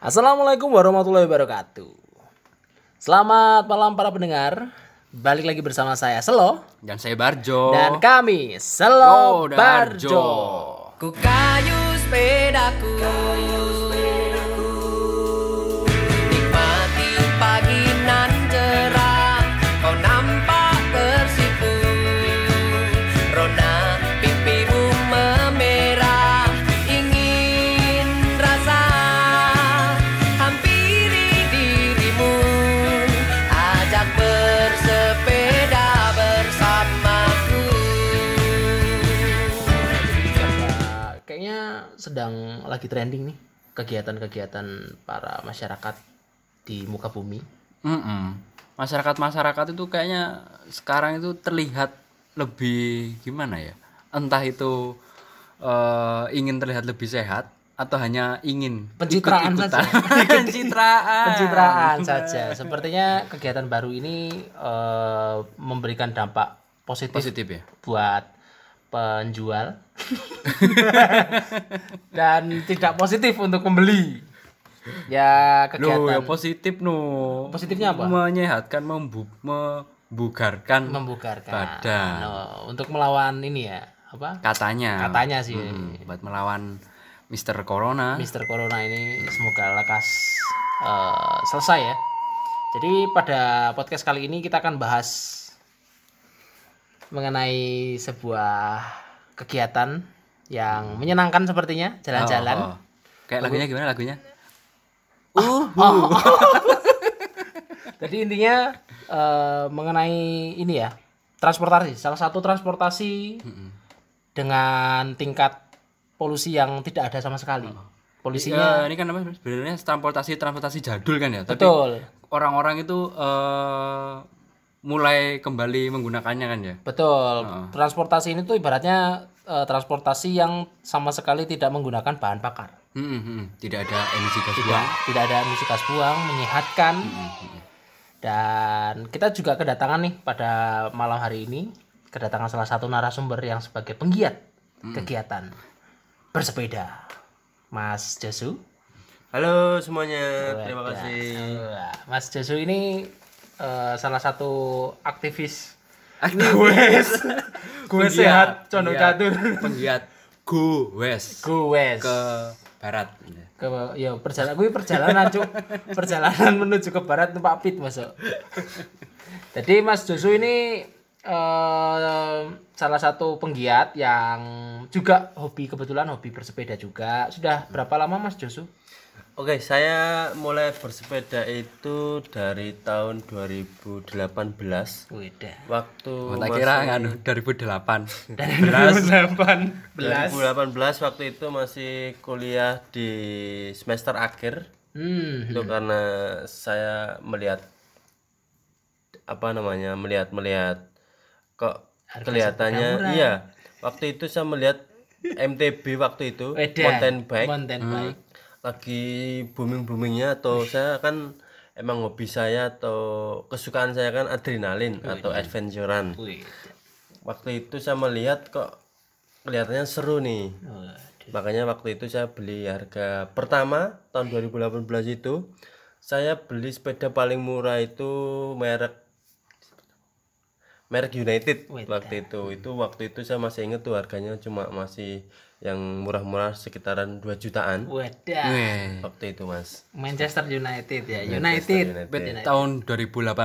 Assalamualaikum warahmatullahi wabarakatuh. Selamat malam para pendengar. Balik lagi bersama saya Selo Dan saya Barjo. dan kami Selo Oh, Barjo. Darjo. Ku kayu sepedaku Nikmati lagi trending nih kegiatan-kegiatan para masyarakat di muka bumi. Mm-mm. Masyarakat-masyarakat itu kayaknya sekarang itu terlihat lebih gimana ya? Entah itu eh, ingin terlihat lebih sehat atau hanya ingin Pencitraan ikut-ikutan. saja. Pencitraan. Pencitraan saja. Sepertinya kegiatan baru ini eh, memberikan dampak positif, Positif ya. buat penjual dan tidak positif untuk pembeli. Ya Loh, kegiatan ya positif no. Positifnya apa? Menyehatkan, membu membugarkan membugarkan. badan. No, untuk melawan ini ya, apa? Katanya. Katanya sih. Mm, buat melawan Mister Corona. Mister Corona ini semoga lekas eh, selesai ya. Jadi pada podcast kali ini kita akan bahas mengenai sebuah kegiatan yang menyenangkan sepertinya jalan-jalan. Oh, oh. Kayak lagunya gimana lagunya? Jadi intinya eh, mengenai ini ya transportasi. Salah satu transportasi dengan tingkat polusi yang tidak ada sama sekali. Polusinya Ya, ini kan apa sebenarnya transportasi transportasi jadul kan ya. Tapi betul, orang-orang itu eh, mulai kembali menggunakannya kan ya. betul. Transportasi ini tuh ibaratnya eh, transportasi yang sama sekali tidak menggunakan bahan bakar. Hmm, hmm, hmm. Tidak ada emisi gas buang. Tidak ada emisi gas buang, menyehatkan. Dan kita juga kedatangan nih pada malam hari ini kedatangan salah satu narasumber yang sebagai penggiat kegiatan bersepeda. Mas Josu. Halo semuanya, terima Wadah. kasih Wah, Mas Josu ini eh, salah satu aktivis. Aktivis. gue sehat condong catur Penggiat. West gue ke barat. ke ya perjalanan gue perjalanan cuk. Perjalanan menuju ke barat numpak pit masuk jadi Mas Josu ini eh, salah satu penggiat yang juga hobi kebetulan hobi bersepeda juga. Sudah berapa lama Mas Josu Oke, saya mulai bersepeda itu dari tahun 2018 Weda. Waktu Oh, tak kira nganu 2008. dari 2018 2018 waktu itu masih kuliah di semester akhir. Hmm itu karena saya melihat apa namanya melihat melihat kok kelihatannya iya. Waktu itu saya melihat MTB waktu itu Weda. mountain bike. Mountain bike lagi booming boomingnya atau saya kan emang hobi saya atau kesukaan saya kan adrenalin atau adventurean. Wih. waktu itu saya melihat kok kelihatannya seru nih. Makanya waktu itu saya beli harga pertama tahun 2018 itu saya beli sepeda paling murah itu merek merek United waktu itu. Itu waktu itu saya masih inget tuh harganya cuma masih yang murah-murah sekitaran 2 jutaan Wadah. Weh. waktu itu mas Manchester United ya. Manchester United. United. Tahun 2018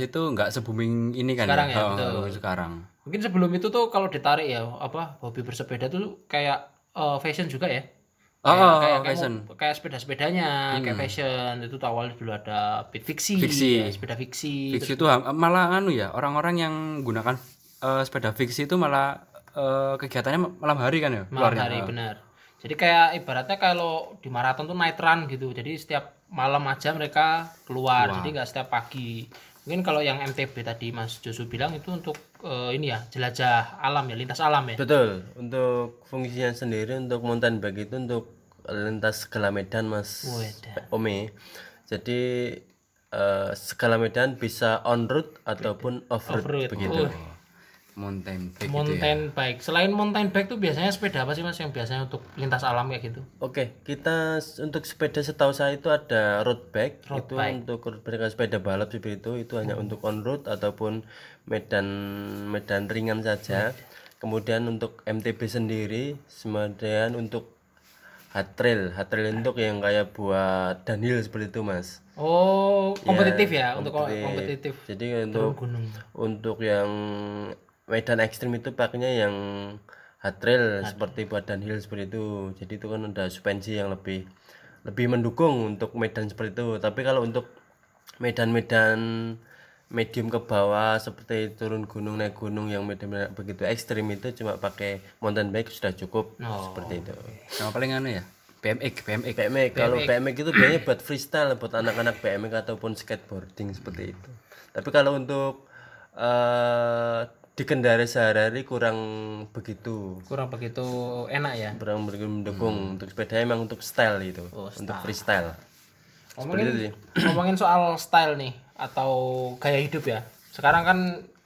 itu nggak se booming ini kan Sekarang ya, Oh, betul. sekarang. Mungkin sebelum itu tuh kalau ditarik ya apa hobi bersepeda tuh kayak eh, fashion juga ya. Oh, Kayak- oh, kayak, oh, kayak fashion. mau- kayak sepeda-sepedanya, kayak fashion itu tuh awalnya dulu ada pit fiksi, Fiksi. ya, sepeda fiksi. Fiksi itu malah anu ya, orang-orang yang gunakan eh, sepeda fiksi itu malah eh, kegiatannya malam hari kan ya? malam keluarnya. hari Oh. benar. Jadi kayak ibaratnya kalau di maraton tuh night run gitu. Jadi setiap malam aja mereka keluar. Jadi nggak setiap pagi. Mungkin kalau yang MTB tadi Mas Josu bilang itu untuk eh, ini ya jelajah alam ya lintas alam ya. betul untuk fungsinya sendiri untuk mountain bike itu untuk lintas segala medan mas Wadah. Ome jadi eh, segala medan bisa on road ataupun off road Off-road. begitu Oh. Mountain bike gitu ya. mountain bike. Selain mountain bike tuh biasanya sepeda apa sih Mas yang biasanya untuk lintas alam kayak gitu? Oke, kita untuk sepeda setahu saya itu ada road bike, Road itu bike. untuk kayak sepeda balap seperti itu, itu hanya untuk on road ataupun medan medan ringan saja. Kemudian untuk MTB sendiri, kemudian untuk hard trail, hard trail untuk yang kayak buat downhill seperti itu mas. Oh, kompetitif ya, Ya, untuk kompetitif. Jadi untuk Gunung. untuk yang medan ekstrim itu pakainya yang hard trail seperti buat downhill seperti itu. Jadi itu kan ada suspensi yang lebih lebih mendukung untuk medan seperti itu. Tapi kalau untuk medan-medan medium ke bawah seperti turun gunung naik gunung yang medan begitu ekstrim itu cuma pakai mountain bike sudah cukup Oh. seperti itu. sama paling anu ya? BMX BMX BMX kalau BMX itu biasanya buat freestyle buat anak-anak BMX ataupun skateboarding seperti itu. Tapi kalau untuk dikendarai sehari-hari kurang begitu. Kurang begitu enak ya. kurang begitu mendukung. Untuk sepeda emang untuk style itu. Oh, untuk freestyle. Ngomongin, ngomongin soal style nih atau gaya hidup ya. Sekarang kan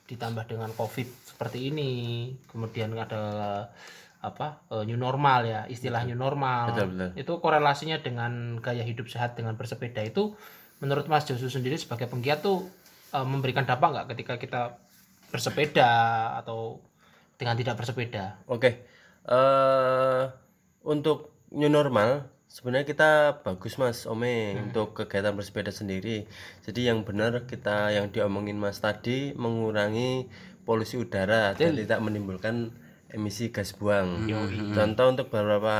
ditambah dengan Covid seperti ini, kemudian ada apa eh, new normal ya, istilah new normal. Betul, betul. Itu korelasinya dengan gaya hidup sehat dengan bersepeda. Itu menurut Mas Josu sendiri sebagai penggiat tuh eh, memberikan dampak nggak ketika kita bersepeda atau dengan tidak bersepeda? Oke, eh untuk new normal sebenarnya kita bagus mas Ome untuk kegiatan bersepeda sendiri. Jadi yang benar kita yang diomongin mas tadi mengurangi polusi udara dan tidak menimbulkan emisi gas buang. Contoh untuk beberapa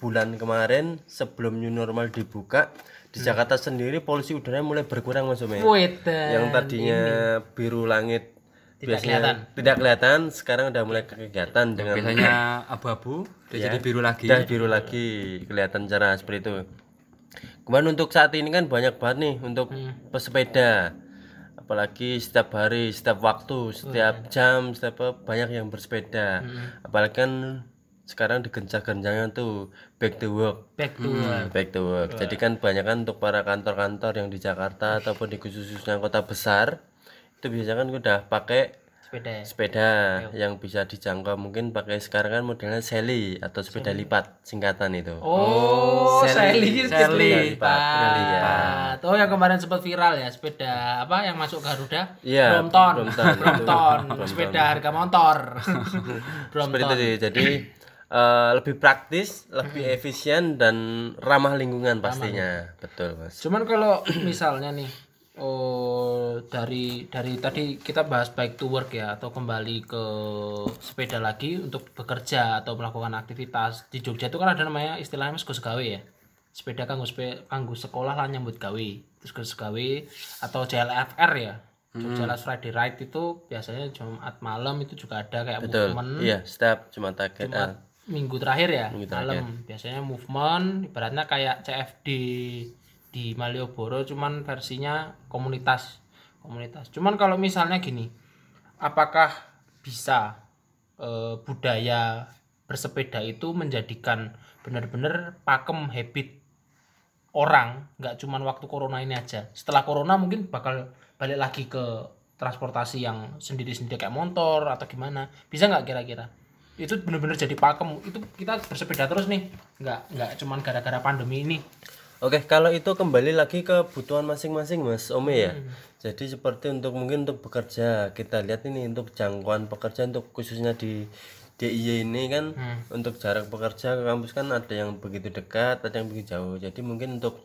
bulan kemarin sebelum new normal dibuka di Jakarta sendiri polusi udara mulai berkurang mas Ome. Yang tadinya biru langit Tidak biasanya tidak kelihatan sekarang udah mulai kegiatan dengan biasanya abu-abu dia jadi biru lagi. Udah biru lagi kelihatan cara seperti itu. Kemudian untuk saat ini kan banyak banget nih untuk pesepeda. Apalagi setiap hari setiap waktu setiap jam setiap banyak yang bersepeda. Apalagi kan sekarang digencang-gencangnya tuh back to work. Back to Hmm, back to work. Jadi kan banyak kan untuk para kantor-kantor yang di Jakarta ataupun di khususnya kota besar itu biasanya kan udah pakai sepeda ya. sepeda yang bisa dijangkau mungkin pakai sekarang kan modelnya Sally atau sepeda lipat singkatan itu Oh, Sally, Sally. sepeda Lipat. lipat. Oh, yang kemarin sempat viral ya, sepeda apa yang masuk Garuda? Iya, Brompton. Brompton. Brompton, sepeda harga motor. seperti itu jadi eh, lebih praktis lebih efisien dan ramah lingkungan pastinya betul mas Cuman kalau misalnya nih oh dari dari tadi kita bahas baik to work ya atau kembali ke sepeda lagi untuk bekerja atau melakukan aktivitas. Di Jogja itu kan ada namanya istilahnya mas gawe ya. Sepeda kanggo kanggo sekolah lah nyambut gawe. Terus gus gawe atau JLFR ya. Jogja Last Friday Ride itu biasanya Jumat malam itu juga ada kayak betul. movement. Iya setiap cuma target Jumat minggu terakhir ya Minggu malam. Biasanya movement ibaratnya kayak CFD di Malioboro cuman versinya komunitas komunitas. Cuman kalau misalnya gini apakah bisa eh, budaya bersepeda itu menjadikan benar-benar pakem habit orang nggak cuman waktu corona ini aja? Setelah corona mungkin bakal balik lagi ke transportasi yang sendiri-sendiri kayak motor atau gimana. Bisa nggak kira-kira? Itu benar-benar jadi pakem. Itu kita bersepeda terus nih. Nggak nggak cuman gara-gara pandemi ini Oke, kalau itu kembali lagi ke kebutuhan masing-masing, Mas Ome ya. Jadi seperti untuk mungkin untuk bekerja, kita lihat ini untuk jangkauan pekerja untuk khususnya di DIY ini kan untuk jarak bekerja ke kampus kan ada yang begitu dekat, ada yang begitu jauh. Jadi mungkin untuk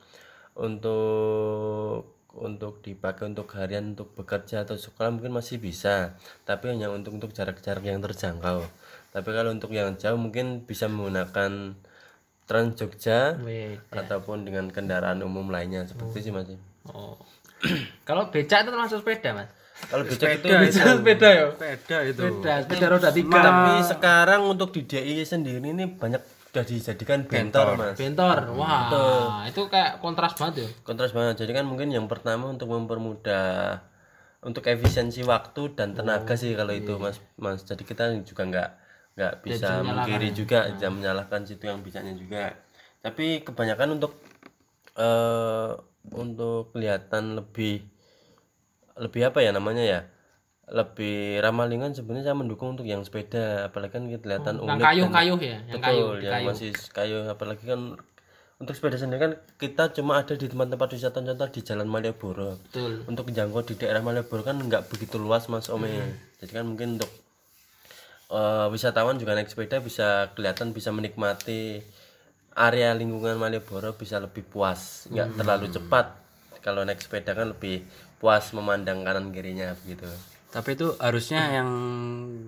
untuk untuk dipakai untuk harian untuk bekerja atau sekolah mungkin masih bisa, tapi hanya untuk untuk jarak-jarak yang terjangkau. Tapi kalau untuk yang jauh mungkin bisa menggunakan Trans Jogja Wait. ataupun dengan kendaraan umum lainnya seperti sih mas oh. Kalau becak itu termasuk sepeda mas? Kalau becak itu sepeda ya? Sepeda itu. Sepeda sepeda roda tiga. Tapi sekarang untuk di DIY sendiri ini banyak sudah dijadikan bentor. mas. Bentor. Wah itu kayak kontras banget ya? Kontras banget. Jadi kan mungkin yang pertama untuk mempermudah untuk efisiensi waktu dan tenaga sih kalau itu mas. Mas jadi kita juga nggak nggak bisa mengkiri juga bisa menyalahkan situ yang bicanya juga. Tapi kebanyakan untuk eh untuk kelihatan lebih lebih apa ya namanya ya? Lebih ramah lingkungan sebenarnya saya mendukung untuk yang sepeda apalagi kan kelihatan yang unik kayuh-kayuh ya yang betul yang masih kayu apalagi kan untuk sepeda sendiri kan kita cuma ada di tempat-tempat wisata contoh di Jalan Malioboro. Betul. Untuk menjangkau di daerah Malioboro kan nggak begitu luas mas Ome jadi kan mungkin untuk eh, wisatawan juga naik sepeda bisa kelihatan bisa menikmati area lingkungan Malioboro bisa lebih puas. Nggak terlalu cepat. Kalau naik sepeda kan lebih puas memandang kanan kirinya begitu Tapi itu harusnya yang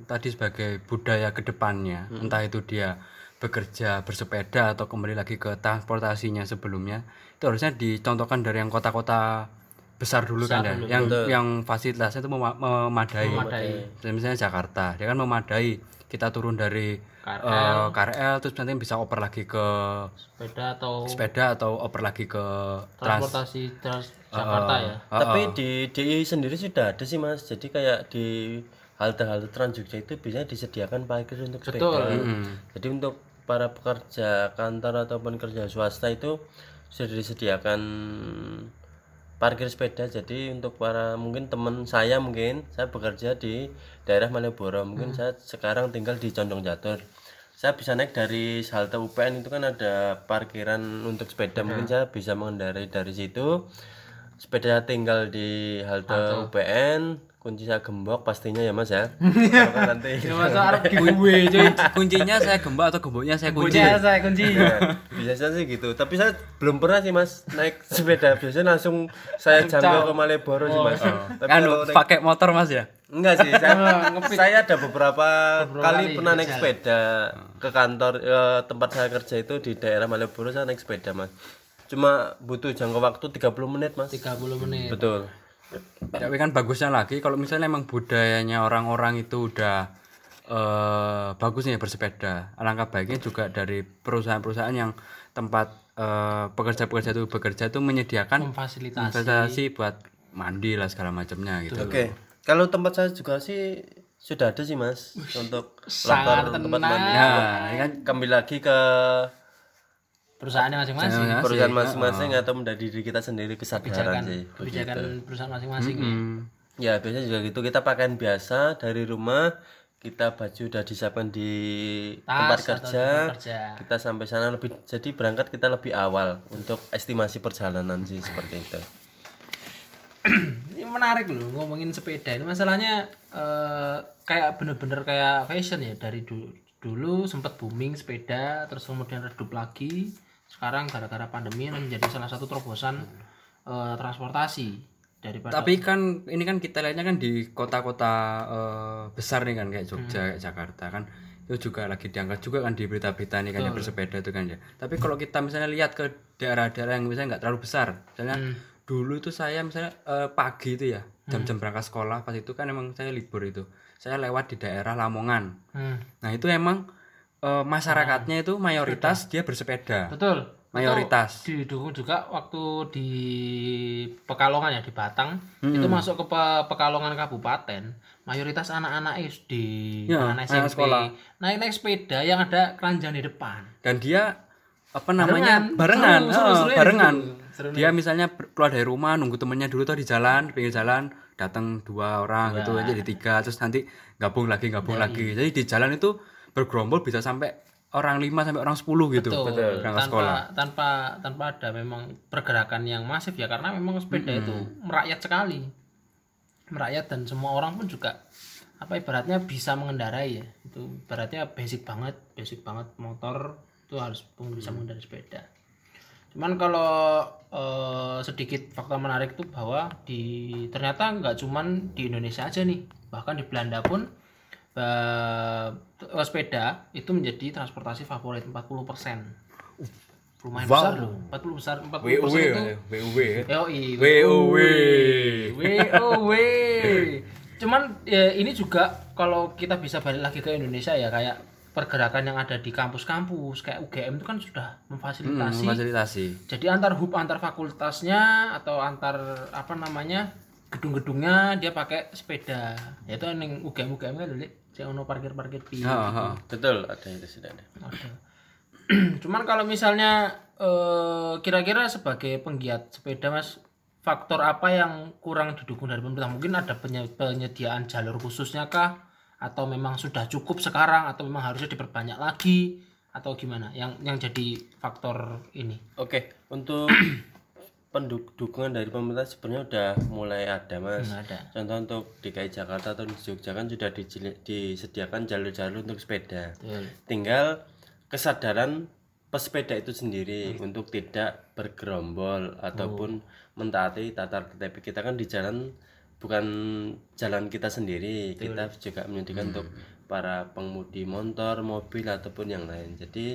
tadi sebagai budaya ke depannya, entah itu dia bekerja bersepeda atau kembali lagi ke transportasinya sebelumnya, itu harusnya dicontohkan dari yang kota-kota besar dulu kan ya, yang yang fasilitasnya itu mema- memadai. Dan Misalnya Jakarta, dia kan memadai. Kita turun dari eh, KRL terus nanti bisa oper lagi ke sepeda atau sepeda atau oper lagi ke trans transportasi trans Jakarta ya? tapi di DI sendiri sudah ada sih mas. Jadi kayak di halte-halte Trans Jogja itu biasanya disediakan parkir untuk sepeda. Jadi untuk para pekerja kantor ataupun kerja swasta itu sudah disediakan parkir sepeda. Jadi untuk para mungkin teman saya mungkin saya bekerja di daerah Malioboro. Mungkin saya sekarang tinggal di Condong Jatur saya bisa naik dari halte UPN itu kan ada parkiran untuk sepeda. Mungkin saya bisa mengendarai dari situ. Sepeda tinggal di halte UPN kunci saya gembok pastinya ya mas ya. Kalau kan nanti masa cuy. Kuncinya saya gembok atau gemboknya saya kunci. kunci saya kunci. Ya, biasanya sih gitu. Tapi saya belum pernah sih mas naik sepeda. Biasanya langsung saya jangkau ke Malioboro sih mas. Tapi Kan pakai motor Mas ya? enggak sih saya, saya ada beberapa, kali, pernah naik sepeda ke kantor eh, tempat saya kerja itu di daerah Malioboro saya naik sepeda mas. Cuma butuh jangka waktu 30 menit mas. 30 menit. Betul Tapi kan bagusnya lagi kalau misalnya emang budayanya orang-orang itu udah eh bagusnya bersepeda. Alangkah baiknya juga dari perusahaan-perusahaan yang tempat eh, pekerja-pekerja itu bekerja itu menyediakan memfasilitasi fasilitasi buat mandi lah segala macamnya gitu. oke kalau tempat saya juga sih sudah ada sih mas untuk loker tempat mandi Nah, ini kan kembali lagi ke perusahaannya masing-masing. Perusahaan masing-masing. atau dari diri kita sendiri kesadaran sih kebijakan perusahaan masing-masing ya. hmm, Ya biasanya juga gitu. Kita pakaian biasa dari rumah kita baju udah disiapkan di tempat kerja. tempat kerja. kita sampai sana lebih jadi berangkat kita lebih awal untuk estimasi perjalanan sih seperti itu. Ini menarik loh ngomongin sepeda. Ini masalahnya eh, kayak bener-bener kayak fashion ya. Dari dulu dulu sempat booming sepeda terus kemudian redup lagi sekarang gara-gara pandemi ini menjadi salah satu terobosan eh, transportasi daripada Tapi kan ini kan kita lihatnya kan di kota-kota eh, besar nih kan kayak Jogja, kayak Jakarta kan. Itu juga lagi diangkat juga kan di berita-berita nih kan yang bersepeda itu kan ya. Tapi kalau kita misalnya lihat ke daerah-daerah yang misalnya nggak terlalu besar, misalnya dulu itu saya misalnya eh, pagi itu ya jam-jam berangkat sekolah pas itu kan emang saya libur itu, saya lewat di daerah Lamongan. Hmm, Nah itu emang eh, masyarakatnya itu mayoritas dia bersepeda, betul. Mayoritas. Itu didukung juga waktu di Pekalongan ya di Batang. Itu masuk ke Pe- Pekalongan Kabupaten mayoritas anak-anak SD Ya, anak anak SMP sekolah. naik naik sepeda yang ada keranjang di depan. Dan dia apa namanya Barengan. barengan. Seru, seru, oh, seru ya barengan. gitu. Seru dia misalnya keluar dari rumah nunggu temennya dulu tuh di jalan di pinggir jalan datang dua orang gitu aja di tiga terus nanti gabung lagi gabung lagi. Jadi di jalan itu bergerombol bisa sampai orang lima sampai orang sepuluh gitu Betul. tanpa sekolah. tanpa tanpa ada memang pergerakan yang masif ya karena memang sepeda itu merakyat sekali. Merakyat dan semua orang pun juga apa ibaratnya bisa mengendarai ya. Itu ibaratnya basic banget basic banget motor itu harus pun bisa mengendarai sepeda. Cuman kalau eh, sedikit fakta menarik itu bahwa di ternyata nggak cuman di Indonesia aja nih bahkan di Belanda pun eh, eh, sepeda itu menjadi transportasi favorit 40% lumayan besar loh 40 besar 40% itu WUW Yoi, WUW. WOW. Cuman ya, ini juga kalau kita bisa balik lagi ke Indonesia ya kayak pergerakan yang ada di kampus-kampus kayak UGM itu kan sudah memfasilitasi. fasilitasi Jadi antar hub antar fakultasnya atau antar apa namanya gedung-gedungnya dia pakai sepeda. Ya itu yang UGM UGM kan dulu yang ono parkir-parkir pi. Heeh. betul ada itu sudah ada Ada. Cuman kalau misalnya eh, kira-kira sebagai penggiat sepeda Mas faktor apa yang kurang didukung dari pemerintah? Mungkin ada penye- penyediaan jalur khususnya kah? Atau memang sudah cukup sekarang? Atau memang harusnya diperbanyak lagi? Atau gimana? Yang yang jadi faktor ini? Oke, untuk penduk dukungan dari pemerintah sebenarnya udah mulai ada mas. Nggak ada. Contoh untuk DKI Jakarta atau di Jogja kan sudah disediakan jalur-jalur untuk sepeda. Betul. Tinggal kesadaran pesepeda itu sendiri untuk tidak bergerombol ataupun mentaati tata tertib kita kan di jalan bukan jalan kita sendiri kita juga menyediakan untuk para pengemudi motor mobil ataupun yang lain jadi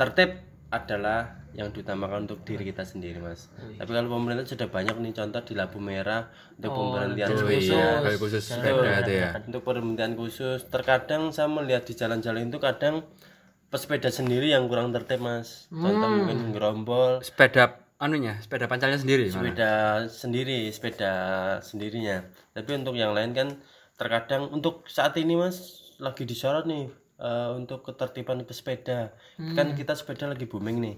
tertib adalah yang diutamakan untuk diri kita sendiri mas. Tapi kalau pemerintah sudah banyak nih contoh di lampu merah untuk pemberhentian khusus. Iya, kayak khusus sepeda itu ya. untuk pemberhentian khusus terkadang saya melihat di jalan-jalan itu kadang pesepeda sendiri yang kurang tertib mas. Contoh mungkin gerombol Sepeda anunya, sepeda pancalnya sendiri. mana? sepeda sendiri sepeda sendirinya. Tapi untuk yang lain kan terkadang untuk saat ini mas lagi disorot nih eh, untuk ketertiban pesepeda kan kita sepeda lagi booming nih.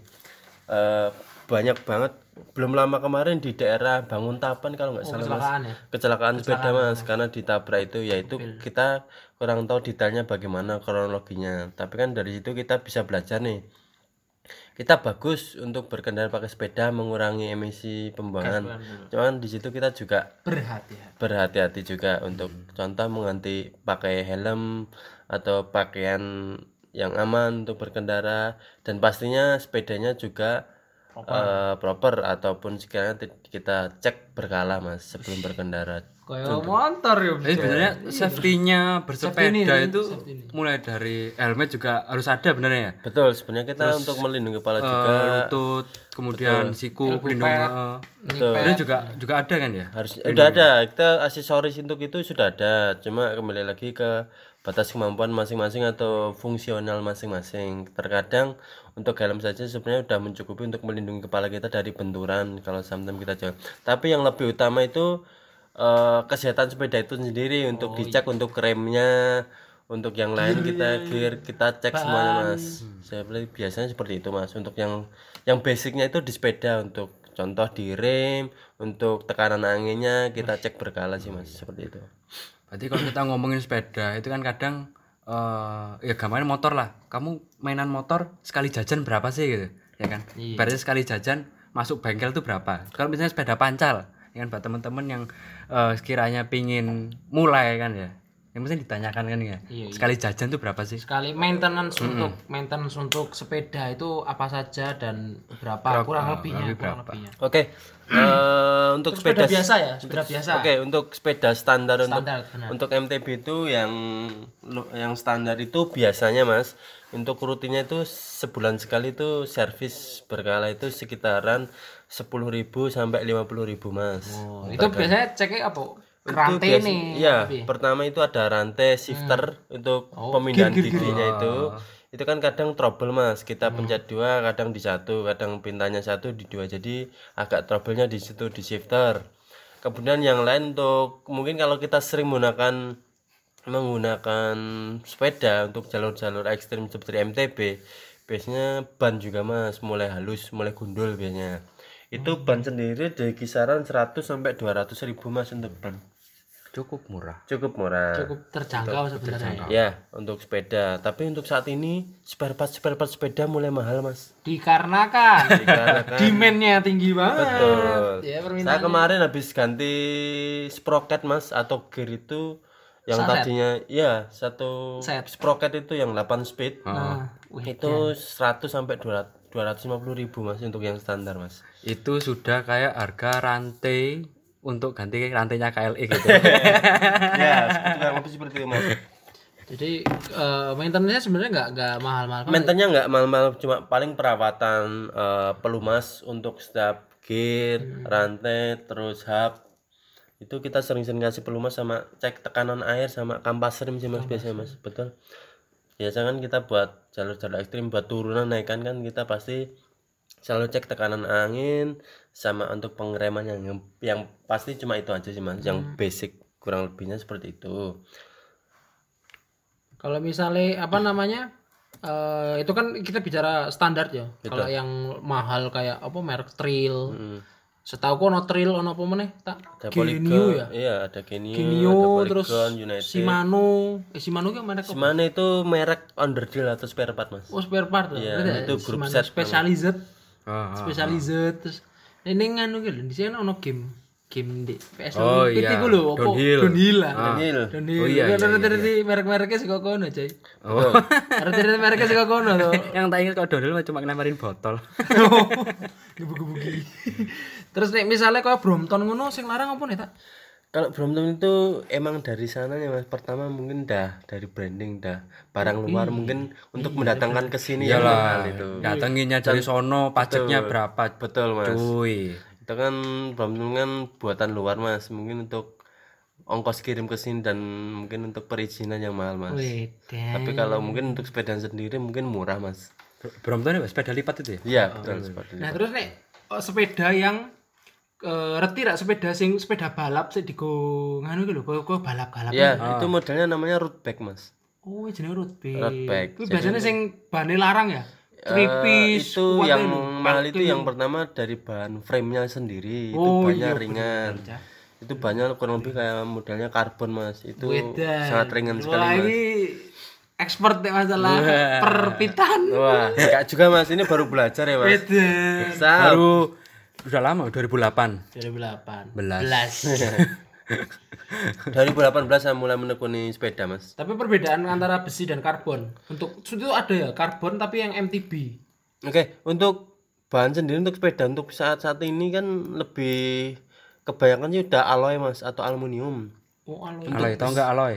Eh, banyak banget. Belum lama kemarin di daerah Banguntapan kalau nggak salah mas. Kecelakaan ya? kecelakaan sepeda mas. karena ditabrak itu yaitu kita kurang tahu detailnya bagaimana kronologinya. Tapi kan dari situ kita bisa belajar nih. Kita bagus untuk berkendara pakai sepeda mengurangi emisi pembuangan. Cuman di situ kita juga Berhati-hati. berhati-hati juga untuk contoh mengganti pakai helm atau pakaian yang aman untuk berkendara dan pastinya sepedanya juga eh, proper ataupun sekiranya kita cek berkala mas sebelum berkendara Kayak motor ya. Jadi sebenarnya safety-nya bersepeda Safety ini, itu safety ini. mulai dari helmet juga harus ada benernya ya. betul sebenarnya kita untuk melindungi kepala juga Eh, lutut, kemudian siku, pelindung eh, Betul. itu juga juga ada kan ya? harus udah ada kita aksesoris untuk itu sudah ada cuma kembali lagi ke batas kemampuan masing-masing atau fungsional masing-masing. Terkadang untuk helm saja sebenarnya udah mencukupi untuk melindungi kepala kita dari benturan kalau sometimes kita jalan tapi yang lebih utama itu eh, kesehatan sepeda itu sendiri untuk dicek untuk remnya untuk yang lain kita gear kita cek semuanya mas. Saya biasanya seperti itu mas. Untuk yang yang basicnya itu di sepeda untuk contoh di rem untuk tekanan anginnya kita cek berkala sih mas. Seperti itu Berarti kalau kita ngomongin sepeda itu kan kadang eh ya gambarnya motor lah. Kamu mainan motor sekali jajan berapa sih gitu? Ya kan? Berarti sekali jajan masuk bengkel tuh berapa? Kalau misalnya sepeda pancal, ya kan buat teman-teman yang eh, sekiranya pingin mulai kan ya. Yang mesti ditanyakan kan ya. Sekali jajan tuh berapa sih? Sekali maintenance untuk maintenance untuk sepeda itu apa saja dan berapa kurang lebihnya kurang lebihnya. oke eh, untuk Sepeda sepeda biasa ya, sepeda biasa. Oke, untuk sepeda standar, untuk Standar, benar. untuk MTB itu yang yang standar itu biasanya Mas, untuk rutinnya itu sebulan sekali itu servis berkala itu sekitaran 10.000 sampai 50.000 Mas. Oh, itu biasanya ceknya apa? Rantai biasa- nih. Iya, tapi. pertama itu ada rantai shifter untuk pemindahan giginya itu. Itu kan kadang trouble Mas. Kita pencet dua, kadang di satu, kadang pintanya satu di dua. Jadi agak troublenya di situ di shifter. Kemudian yang lain untuk mungkin kalau kita sering menggunakan menggunakan sepeda untuk jalur-jalur ekstrim seperti MTB biasanya ban juga mas mulai halus mulai gundul biasanya itu ban sendiri dari kisaran 100 sampai 200 ribu mas untuk ban. Cukup murah. cukup murah. Cukup terjangkau sebenarnya. ya? untuk sepeda. Tapi untuk saat ini spare part spare part sepeda mulai mahal mas. Dikarenakan. Dikarenakan- demand-nya tinggi banget. betul. Ya, saya kemarin habis ganti sprocket mas atau gear itu yang tadinya ya satu Set. sprocket itu yang 8 speed. Nah, itu 100 sampai 200 250 ribu mas untuk yang standar mas. Itu sudah kayak harga rantai untuk ganti rantainya KLE gitu. ya seperti itu mas. Jadi eh, maintenance-nya sebenarnya nggak nggak mahal-mahal. maintenance nggak mahal-mahal cuma paling perawatan eh, pelumas untuk setiap gear rantai terus hub. Itu kita sering-sering kasih pelumas sama cek tekanan air sama kampas rem sih mas biasanya mas. Betul biasa kan kita buat jalur-jalur ekstrim buat turunan naikkan kan kita pasti selalu cek tekanan angin sama untuk pengereman yang yang, pasti cuma itu aja sih mas yang basic kurang lebihnya seperti itu Kalau misalnya apa namanya? eh itu kan kita bicara standar ya. Kalau yang mahal kayak apa merek Trail, Setahu ono Trail ono apa meneh tak ada Genio Polygon ya. iya ada Genio, Genio ada terus Polygon, United Shimano, eh Shimano kan merek apa? Shimano itu merek underdeal atau spare part mas Oh spare part tuh. Iya, Berarti itu grup Shimano set Specialized, Ah, ah. Specialized terus ini nganu gitu di sini ono game game di PS Oh, PT iya. ku lho, apa? Downhill. Downhill lah. Downhill. Downhill. Oh, iya, iya, Ngerti-ngerti merek-mereknya sih kok kono, coy. Oh. Ngerti-ngerti mereknya sih kok kono tuh. yang tak ingat kalau dodol mah cuma ngelamarin botol. Gebuki-gebuki. Terus nek misalnya kau Brompton ngono sing larang apa nih tak? kalau Brompton itu emang dari sananya mas pertama mungkin dah dari branding dah barang luar mungkin untuk mendatangkan ke sini ya itu Datanginnya dari sono, pajaknya berapa? betul mas Cuy. Itu kan Brompton kan buatan luar mas mungkin untuk ongkos kirim ke sini dan mungkin untuk perizinan yang mahal mas Wede. tapi kalau mungkin untuk sepeda sendiri mungkin murah mas Brompton ya sepeda lipat itu ya? iya betul seperti itu Nah terus nek oh, sepeda yang eh reti rak sepeda sing sepeda balap sing digo nganu lho kok kok balap-balap. ya itu modelnya namanya road bike mas Oh, jenenge road bike. Road bike. Kuwi biasanya sing bane larang ya. Eh, Tripis. itu kuat yang mahal itu yang pertama dari bahan frame-nya sendiri itu Oh, banyak iya, ringan Cah. itu banyak kurang lebih kayak modelnya karbon mas itu Wedan. sangat ringan sekali Wah, mas ini expert deh masalah perpitan. wah enggak juga mas ini baru belajar ya mas Wedan. Baru udah lama 2008. 2008. Belas. Belas. 2018 saya mulai menekuni sepeda mas Tapi perbedaan antara besi dan karbon. Untuk itu ada ya karbon tapi yang MTB. oke untuk bahan sendiri untuk sepeda untuk saat-saat ini kan lebih kebanyakan sih udah alloy mas atau aluminium Oh, alloy. Alloy, tau enggak alloy?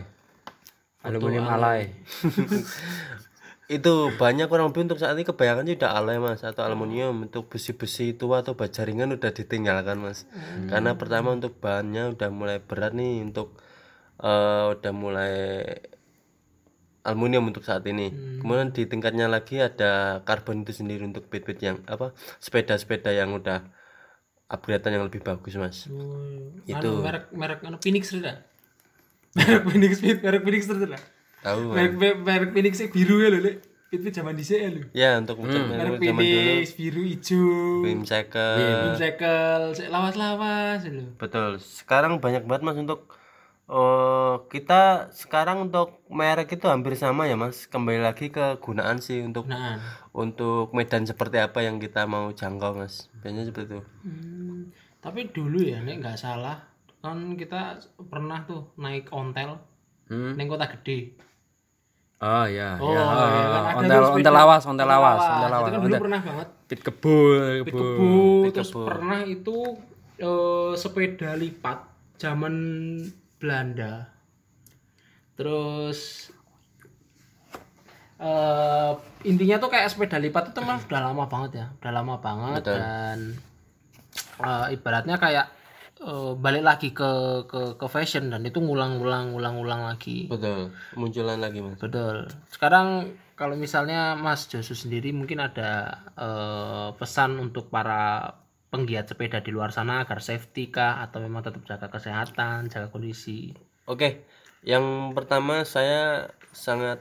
Aluminium alloy. itu banyak kurang lebih untuk saat ini kebanyakan sih udah alloy mas atau aluminium. Untuk besi-besi tua atau baja ringan udah ditinggalkan mas. Karena pertama untuk bahannya udah mulai berat nih untuk eh, udah mulai aluminium untuk saat ini. Kemudian di tingkatnya lagi ada karbon itu sendiri untuk bit-bit yang apa sepeda-sepeda yang udah upgradean yang lebih bagus mas. Oh, Itu. anu, merek merek anu Phoenix tidak? merek Phoenix merek Phoenix tidak? Tahu Merek merek Phoenix sih biru ya lho, Lek. Itu zaman dhisik ya lho. ya untuk Merek zaman dulu Phoenix biru hijau. Beam cycle Beam cycle, sik lawas-lawas lho. Betul. Sekarang banyak banget Mas untuk oh kita sekarang untuk merek itu hampir sama ya Mas. Kembali lagi ke gunaan sih untuk Nah, untuk medan seperti apa yang kita mau jangkau Mas. Biasanya seperti itu. hmm, tapi dulu ya nek nggak salah kan kita pernah tuh naik ontel Hmm. neng kota gede. Oh iya, Oh, iya. iya, kan ada ontel ontel lawas, ontel lawas, ontel Itu lawas. kan dulu pernah banget. Pit kebul, Pit kebul. kebu, terus pernah itu eh, sepeda lipat zaman Belanda. Terus eh intinya tuh kayak sepeda lipat itu memang udah lama banget ya, udah lama banget dan eh, ibaratnya kayak eh, balik lagi ke ke ke fashion dan itu ngulang-ngulang ngulang-ngulang lagi. Betul. Munculan lagi Mas. Betul. Sekarang kalau misalnya Mas Josu sendiri mungkin ada eh, pesan untuk para penggiat sepeda di luar sana agar safety kah atau memang tetap jaga kesehatan, jaga kondisi. Oke. Yang pertama saya sangat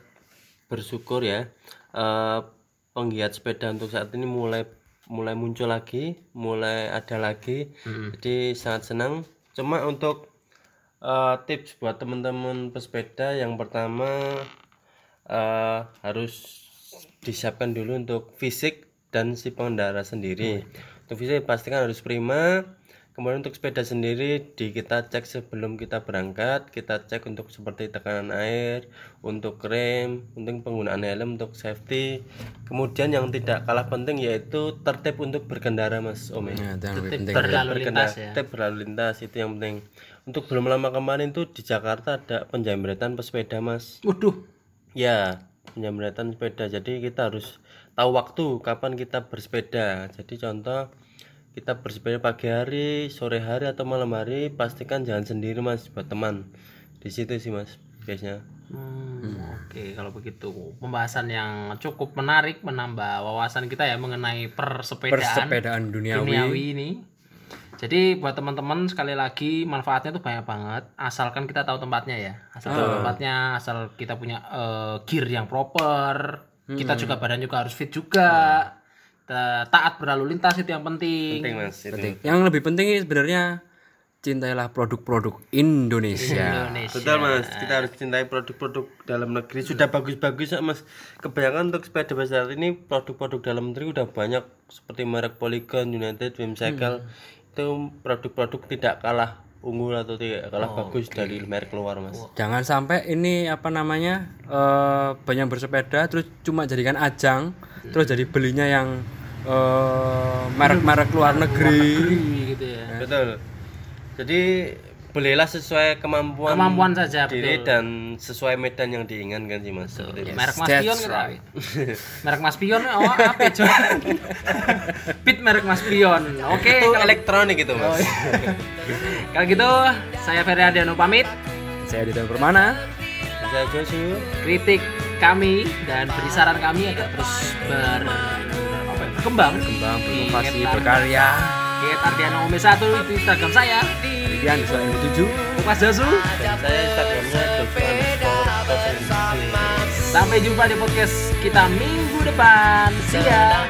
bersyukur ya eh, penggiat sepeda untuk saat ini mulai mulai muncul lagi, mulai ada lagi. Jadi sangat senang. Cuma untuk eh, tips buat teman-teman pesepeda yang pertama eh, harus disiapkan dulu untuk fisik dan si pengendara sendiri. Untuk fisik pastikan harus prima. Kemudian untuk sepeda sendiri di kita cek sebelum kita berangkat, kita cek untuk seperti tekanan air, untuk rem, untuk penggunaan helm untuk safety. Kemudian yang tidak kalah penting yaitu tertib untuk berkendara Mas Ome. Ya, lebih Tertib berlalu lintas ya. Tertib berlalu lintas itu yang penting. Untuk belum lama kemarin tuh di Jakarta ada penjamretan pesepeda Mas. Waduh, Ya, penjamretan sepeda. Jadi kita harus tahu waktu kapan kita bersepeda. Jadi contoh kita bersepeda pagi hari, sore hari atau malam hari, pastikan jangan sendiri mas, buat teman. Di situ sih mas, biasanya. Hmm, Oke, kalau begitu pembahasan yang cukup menarik menambah wawasan kita ya mengenai persepedaan, Persepedaan duniawi. duniawi ini. Jadi buat teman-teman sekali lagi manfaatnya tuh banyak banget asalkan kita tahu tempatnya ya. Asal tempatnya, asal kita punya eh, gear yang proper. Kita juga badan juga harus fit juga. Ta- taat berlalu lintas itu yang penting. penting mas itu. Yang lebih penting sebenarnya cintailah produk-produk Indonesia. Indonesia. Betul mas, kita harus cintai produk-produk dalam negeri sudah bagus-bagus ya mas. Kebanyakan untuk sepeda besar ini produk-produk dalam negeri udah banyak seperti merek Polygon, United, Wimcycle itu produk-produk tidak kalah unggul atau tidak kalah bagus dari merek luar mas. Jangan sampai ini apa namanya eh banyak bersepeda terus cuma jadikan ajang terus jadi belinya yang eh, merek-merek luar negeri. gitu ya. Betul. Jadi belilah sesuai kemampuan, Kemampuan saja, diri betul. dan sesuai medan yang diinginkan sih mas. Seperti itu. Merek Mas That's Pion kita. right. merek Mas Pion oh apa coy? Pit merek Mas Pion. Oke, itu kalau, elektronik itu mas. kalau gitu saya Ferry Adiano pamit. Saya Dida Permana. Saya Josu. Kritik kami dan beri saran kami agar terus ber ya, berkembang Kembang Di berinovasi berkarya. Get Ardiano Ome 1 itu Instagram saya. Kemudian di selain tujuh. Mas. Dan saya Instagramnya Tosin. Sampai jumpa di podcast kita minggu depan. See ya.